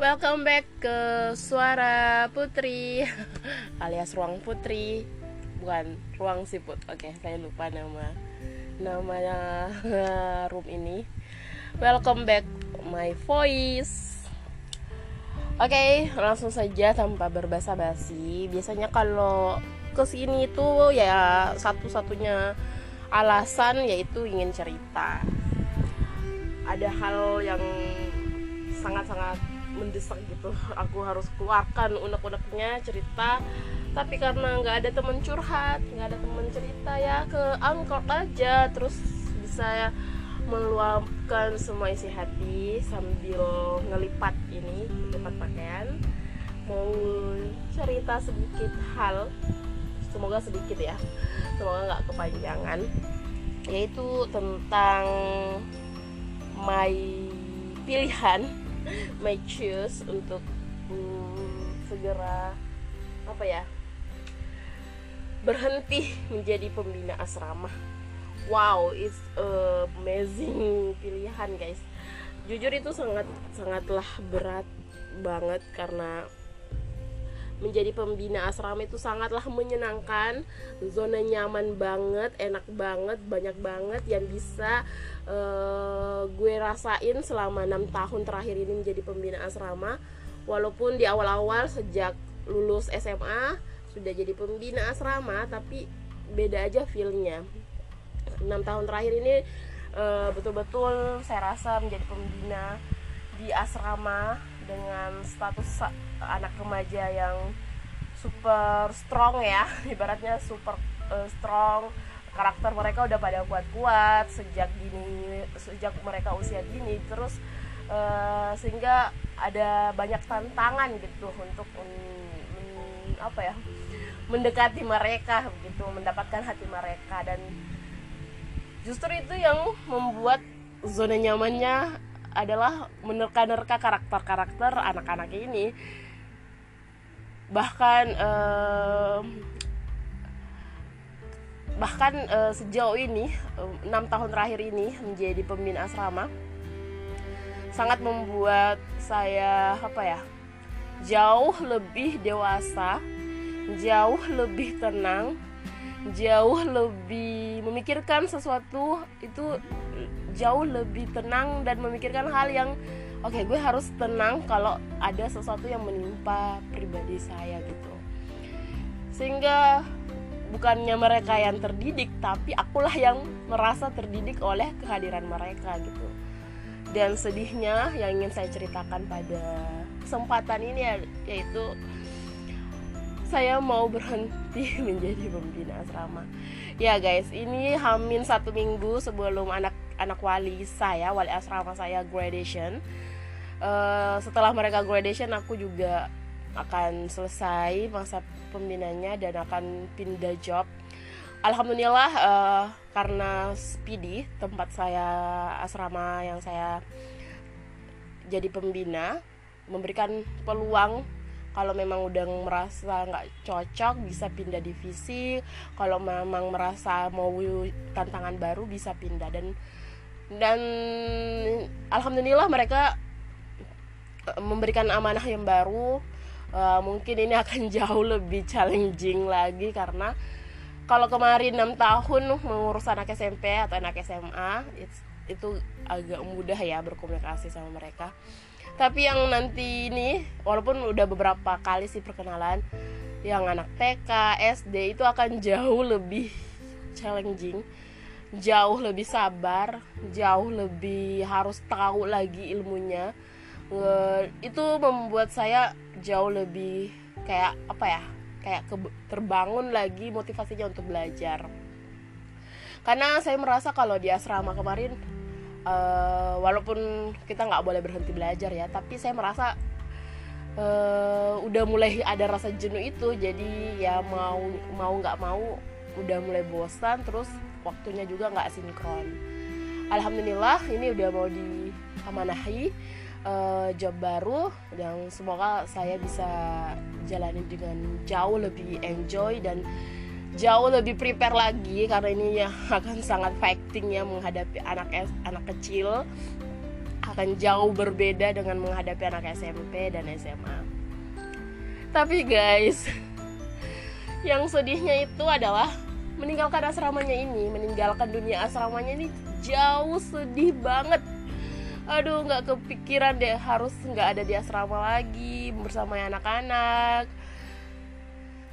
Welcome back ke Suara Putri alias Ruang Putri. Bukan Ruang Siput. Oke, saya lupa nama namanya room ini. Welcome back my voice. Oke, langsung saja tanpa berbasa-basi. Biasanya kalau ke sini itu ya satu-satunya alasan yaitu ingin cerita. Ada hal yang sangat-sangat mendesak gitu. Aku harus keluarkan unek-uneknya cerita. Tapi karena nggak ada teman curhat nggak ada teman cerita ya ke angkot aja. Terus bisa meluapkan semua isi hati sambil ngelipat ini ngelipat pakaian. Mau cerita sedikit hal semoga sedikit ya. Semoga nggak kepanjangan. Yaitu tentang my pilihan my choose untuk hmm, segera apa ya berhenti menjadi pembina asrama. Wow it's amazing pilihan guys. Jujur itu sangat sangatlah berat banget karena menjadi pembina asrama itu sangatlah menyenangkan. Zona nyaman banget enak banget banyak banget yang bisa uh, gue rasain selama enam tahun terakhir ini menjadi pembina asrama. Walaupun di awal-awal sejak lulus SMA sudah jadi pembina asrama tapi beda aja feelnya. Enam tahun terakhir ini uh, betul-betul saya rasa menjadi pembina di asrama dengan status anak remaja yang super strong ya ibaratnya super uh, strong. Karakter mereka udah pada kuat-kuat sejak gini sejak mereka usia gini terus uh, sehingga ada banyak tantangan gitu untuk um, apa ya mendekati mereka begitu mendapatkan hati mereka. Dan justru itu yang membuat zona nyamannya adalah menerka-nerka karakter-karakter anak-anak ini bahkan uh, bahkan uh, sejauh ini enam uh, tahun terakhir ini menjadi pembina asrama. Sangat membuat saya apa ya jauh lebih dewasa jauh lebih tenang jauh lebih memikirkan sesuatu itu jauh lebih tenang dan memikirkan hal yang oke okay, gue harus tenang kalau ada sesuatu yang menimpa pribadi saya gitu. Sehingga bukannya mereka yang terdidik tapi akulah yang merasa terdidik oleh kehadiran mereka gitu. Dan sedihnya yang ingin saya ceritakan pada kesempatan ini ya, yaitu saya mau berhenti menjadi pembina asrama. Ya guys ini hamin satu minggu sebelum anak anak wali saya wali asrama saya graduation. Uh, setelah mereka graduation aku juga akan selesai masa pembinanya dan akan pindah job. Alhamdulillah uh, karena Speedy tempat saya asrama yang saya jadi pembina memberikan peluang. Kalau memang udah merasa nggak cocok bisa pindah divisi. Kalau memang merasa mau tantangan baru bisa pindah. Dan dan alhamdulillah mereka eh, memberikan amanah yang baru. Uh, mungkin ini akan jauh lebih challenging lagi karena kalau kemarin 6 tahun mengurus anak SMP atau anak SMA itu agak mudah ya berkomunikasi sama mereka. Tapi yang nanti ini walaupun udah beberapa kali sih perkenalan yang anak TK, SD itu akan jauh lebih challenging jauh lebih sabar jauh lebih harus tahu lagi ilmunya. Itu membuat saya jauh lebih kayak apa ya kayak ke, terbangun lagi motivasinya untuk belajar. Karena saya merasa kalau di asrama kemarin uh, walaupun kita nggak boleh berhenti belajar ya tapi saya merasa uh, udah mulai ada rasa jenuh itu. Jadi ya mau mau nggak mau udah mulai bosan terus waktunya juga nggak sinkron. Alhamdulillah ini udah mau diamanahi uh, job baru yang semoga saya bisa jalani dengan jauh lebih enjoy dan jauh lebih prepare lagi karena ini ya akan sangat fighting ya menghadapi anak anak kecil. Akan jauh berbeda dengan menghadapi anak SMP dan SMA tapi guys yang sedihnya itu adalah meninggalkan asramanya ini meninggalkan dunia asramanya ini jauh sedih banget. Aduh nggak kepikiran deh harus nggak ada di asrama lagi bersama anak-anak.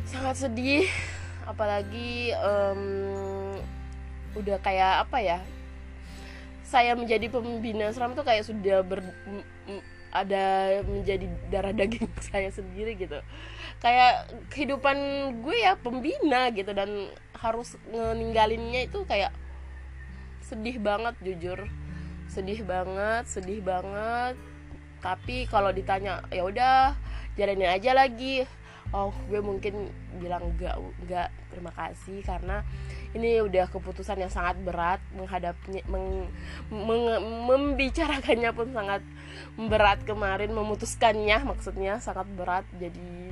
Sangat sedih apalagi um, udah kayak apa ya saya menjadi pembina asrama tuh kayak sudah ber ada menjadi darah daging saya sendiri gitu. Kayak kehidupan gue ya pembina gitu dan harus ninggalinnya itu kayak sedih banget jujur. Sedih banget sedih banget. Tapi kalau ditanya ya udah jalanin aja lagi. Oh gue mungkin bilang enggak enggak terima kasih karena ini udah keputusan yang sangat berat menghadapnya meng, meng, membicarakannya pun sangat berat kemarin memutuskannya maksudnya sangat berat. Jadi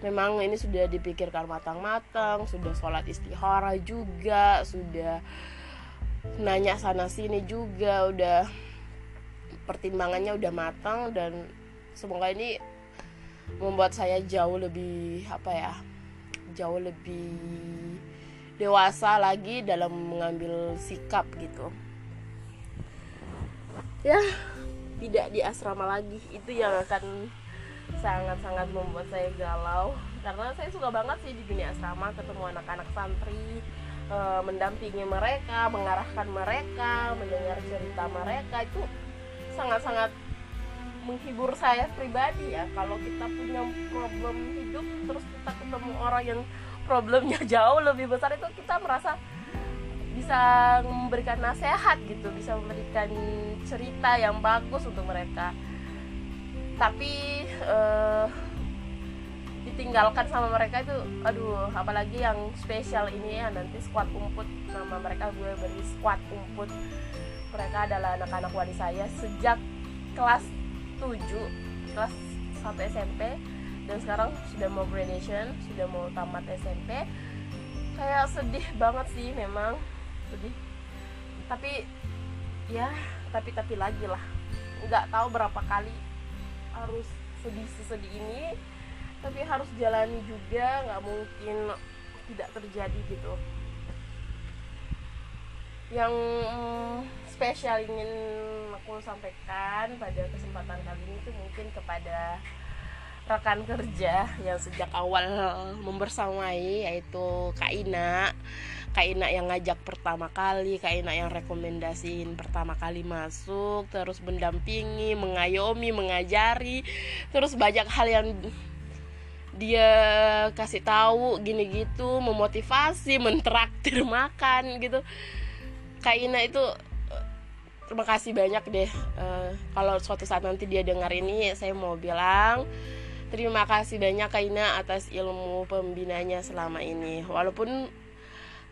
memang ini sudah dipikirkan matang-matang sudah sholat istihara juga sudah nanya sana sini juga udah pertimbangannya udah matang dan semoga ini membuat saya jauh lebih apa ya jauh lebih dewasa lagi dalam mengambil sikap gitu. Ya tidak di asrama lagi. Itu yang akan sangat-sangat membuat saya galau. Karena saya suka banget sih di dunia asrama ketemu anak-anak santri e, mendampingi mereka mengarahkan mereka mendengar cerita mereka. Itu sangat-sangat menghibur saya pribadi ya. Kalau kita punya problem hidup terus kita ketemu orang yang problemnya jauh lebih besar itu kita merasa bisa memberikan nasihat gitu bisa memberikan cerita yang bagus untuk mereka. Tapi uh, ditinggalkan sama mereka itu aduh apalagi yang spesial ini ya nanti squad umput nama mereka gue beri squad umput. Mereka adalah anak-anak wali saya sejak kelas 7 kelas 1 SMP dan sekarang sudah mau graduation sudah mau tamat SMP kayak sedih banget sih memang. Sedih. Tapi ya tapi tapi lagi lah. Nggak tahu berapa kali harus sedih sesedih ini. Tapi harus jalani juga nggak mungkin tidak terjadi gitu. Yang spesial ingin aku sampaikan pada kesempatan kali ini itu mungkin kepada rekan kerja yang sejak awal membersamai yaitu Kak Ina. Kak Ina yang ngajak pertama kali Kak Ina yang rekomendasiin pertama kali masuk terus mendampingi mengayomi mengajari terus banyak hal yang dia kasih tahu gini gitu memotivasi mentraktir makan gitu. Kak Ina itu terima kasih banyak deh uh, kalau suatu saat nanti dia dengar ini saya mau bilang terima kasih banyak Kak Ina atas ilmu pembinanya selama ini. Walaupun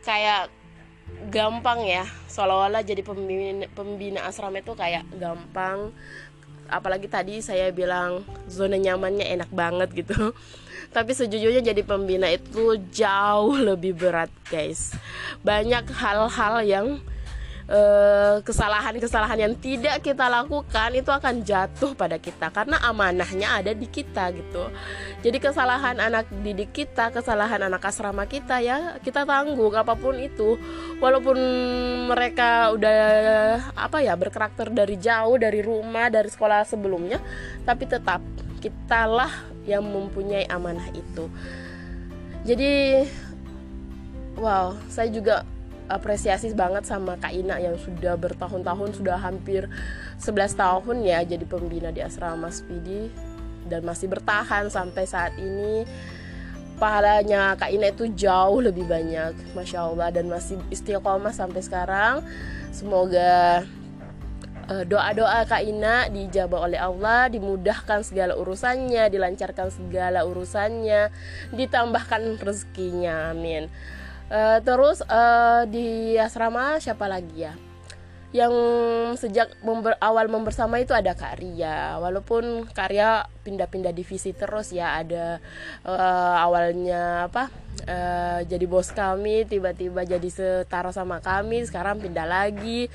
kayak gampang ya seolah-olah jadi pembina, pembina asrama itu kayak gampang. Apalagi tadi saya bilang zona nyamannya enak banget gitu. Tapi sejujurnya jadi pembina itu jauh lebih berat guys. Banyak hal-hal yang kesalahan-kesalahan yang tidak kita lakukan itu akan jatuh pada kita karena amanahnya ada di kita gitu. Jadi kesalahan anak didik kita, kesalahan anak asrama kita ya kita tanggung apa pun itu. Walaupun mereka udah apa ya berkarakter dari jauh dari rumah dari sekolah sebelumnya, tapi tetap kitalah yang mempunyai amanah itu. Jadi wow, saya juga apresiasi banget sama Kak Ina yang sudah bertahun-tahun sudah hampir 11 tahun ya jadi pembina di asrama Speedy dan masih bertahan sampai saat ini pahalanya Kak Ina itu jauh lebih banyak Masya Allah dan masih istiqomah sampai sekarang semoga uh, doa-doa Kak Ina dijabah oleh Allah, dimudahkan segala urusannya, dilancarkan segala urusannya, ditambahkan rezekinya. Amin. Uh, terus uh, di asrama siapa lagi ya? yang sejak member, awal membersama itu ada Karya walaupun Karya pindah-pindah divisi terus ya ada uh, awalnya apa uh, jadi bos kami tiba-tiba jadi setara sama kami sekarang pindah lagi.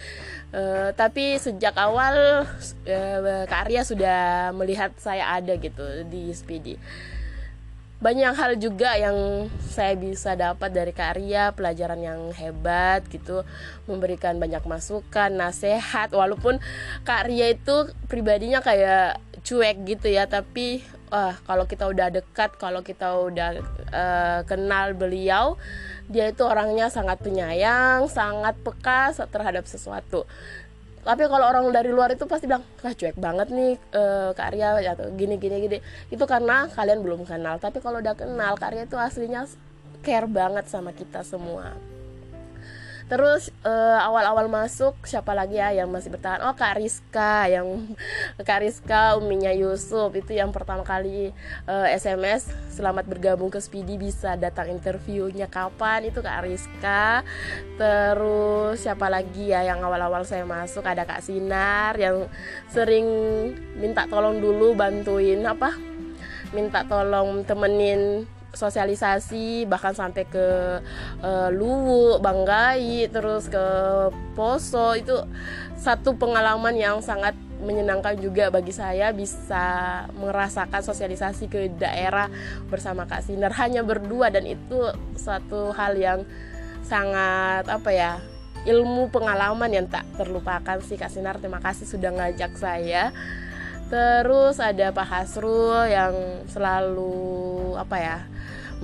Uh, tapi sejak awal uh, Karya sudah melihat saya ada gitu di Speedy banyak hal juga yang saya bisa dapat dari karya pelajaran yang hebat gitu. Memberikan banyak masukan nasihat. Walaupun karya itu pribadinya kayak cuek gitu ya tapi wah kalau kita udah dekat kalau kita udah uh, kenal beliau dia itu orangnya sangat penyayang sangat peka terhadap sesuatu tapi kalau orang dari luar itu pasti bilang ah cuek banget nih uh, Kak Arya atau gini gini gini. Itu karena kalian belum kenal. Tapi kalau udah kenal Kak Arya itu aslinya care banget sama kita semua Terus uh, awal-awal masuk siapa lagi ya yang masih bertahan? Oh Kak Rizka yang Kak Rizka uminya Yusuf itu yang pertama kali uh, eh, SMS selamat bergabung ke Speedy bisa datang interviewnya kapan itu Kak Rizka. Terus siapa lagi ya yang awal-awal saya masuk ada Kak Sinar yang sering minta tolong dulu bantuin apa? Minta tolong temenin sosialisasi bahkan sampai ke uh, Luwu, Banggai, terus ke Poso itu satu pengalaman yang sangat menyenangkan juga bagi saya bisa merasakan sosialisasi ke daerah bersama Kak Sinar. Hanya berdua dan itu suatu hal yang sangat apa ya ilmu pengalaman yang tak terlupakan sih Kak Sinar. Terima kasih sudah ngajak saya terus ada Pak Hasrul yang selalu apa ya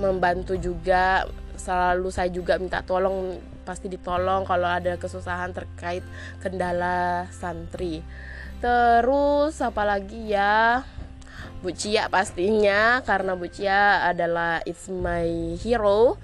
membantu juga. Selalu saya juga minta tolong pasti ditolong kalau ada kesusahan terkait kendala santri. Terus apalagi ya? Bu Cia pastinya karena Bu Cia adalah it's my hero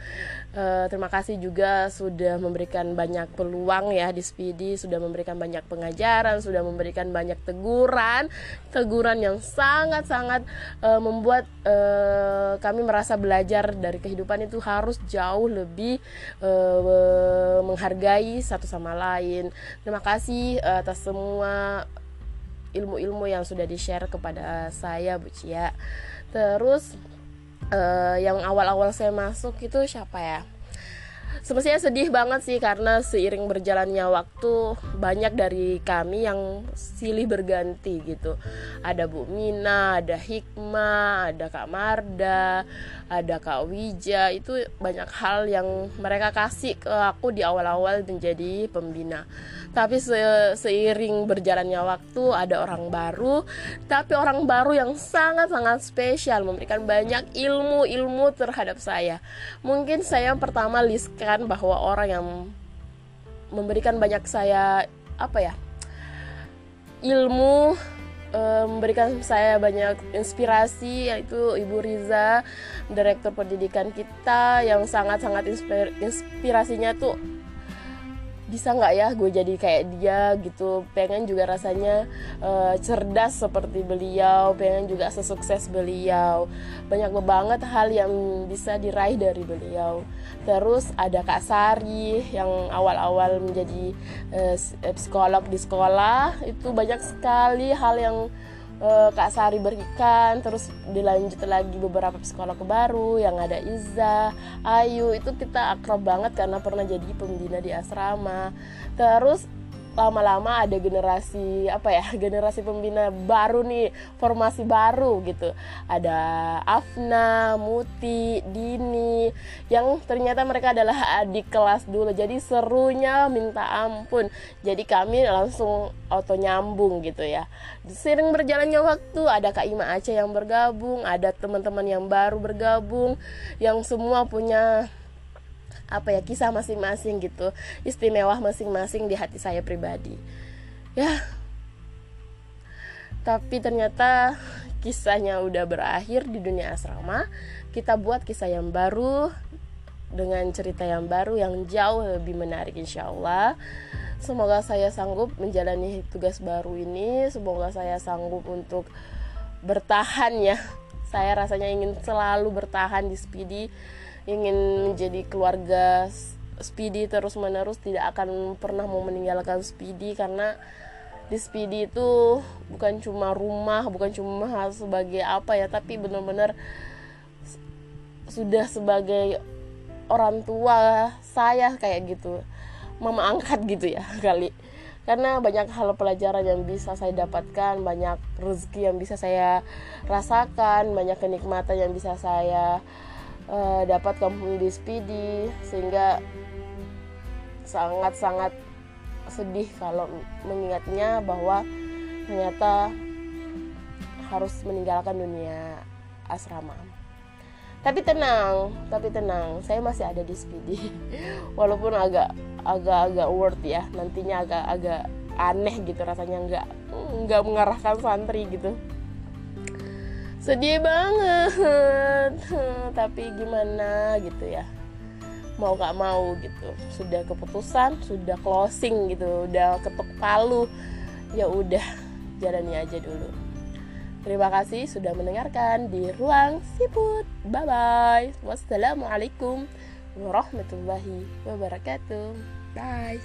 Uh, terima kasih juga sudah memberikan banyak peluang ya di Speedy, sudah memberikan banyak pengajaran, sudah memberikan banyak teguran, teguran yang sangat-sangat uh, membuat uh, kami merasa belajar dari kehidupan itu harus jauh lebih uh, menghargai satu sama lain. Terima kasih atas semua ilmu-ilmu yang sudah di-share kepada saya Bu Cia. Terus uh, yang awal-awal saya masuk itu siapa ya semestinya sedih banget sih karena seiring berjalannya waktu banyak dari kami yang silih berganti gitu. Ada Bu Mina ada Hikmah ada Kak Marda ada Kak Wija. Itu banyak hal yang mereka kasih ke aku di awal-awal menjadi pembina. Tapi se seiring berjalannya waktu ada orang baru. Tapi orang baru yang sangat-sangat spesial memberikan banyak ilmu-ilmu terhadap saya. Mungkin saya pertama listkan bahwa orang yang memberikan banyak saya apa ya ilmu eh, memberikan saya banyak inspirasi yaitu Ibu Riza direktur pendidikan kita yang sangat-sangat inspirasinya tuh bisa nggak ya gue jadi kayak dia gitu? Pengen juga rasanya uh, cerdas seperti beliau pengen juga sesukses beliau. Banyak banget hal yang bisa diraih dari beliau. Terus ada Kak Sari yang awal-awal menjadi uh, psikolog di sekolah. Itu banyak sekali hal yang uh, Kak Sari berikan terus dilanjut lagi beberapa psikolog baru yang ada Iza, Ayu itu kita akrab banget karena pernah jadi pembina di asrama. Terus lama-lama ada generasi apa ya generasi pembina baru nih formasi baru gitu. Ada Afna, Muti, Dini yang ternyata mereka adalah adik kelas dulu. Jadi serunya minta ampun. Jadi kami langsung auto nyambung gitu ya. Sering berjalannya waktu ada Kak Ima Aceh yang bergabung ada teman-teman yang baru bergabung yang semua punya apa ya kisah masing-masing gitu istimewa masing-masing di hati saya pribadi. Ya. Tapi ternyata kisahnya udah berakhir di dunia asrama kita buat kisah yang baru dengan cerita yang baru yang jauh lebih menarik insya Allah semoga saya sanggup menjalani tugas baru ini semoga saya sanggup untuk bertahan ya. Saya rasanya ingin selalu bertahan di Speedy ingin menjadi keluarga Speedy terus menerus tidak akan pernah mau meninggalkan Speedy karena di Speedy itu bukan cuma rumah bukan cuma sebagai apa ya tapi benar-benar sudah sebagai orang tua saya kayak gitu. Mama angkat gitu ya kali. Karena banyak hal pelajaran yang bisa saya dapatkan banyak rezeki yang bisa saya rasakan banyak kenikmatan yang bisa saya uh, dapatkan di Speedy sehingga sangat-sangat sedih kalau mengingatnya bahwa ternyata harus meninggalkan dunia asrama. Tapi tenang tapi tenang saya masih ada di Speedy. Walaupun agak agak agak worth ya nantinya agak agak aneh gitu rasanya nggak nggak mengarahkan santri gitu sedih banget tapi gimana gitu ya mau gak mau gitu sudah keputusan sudah closing gitu udah ketuk palu ya udah jalani aja dulu Terima kasih sudah mendengarkan di Ruang Siput. Bye bye. Wassalamualaikum warahmatullahi wabarakatuh. Bye.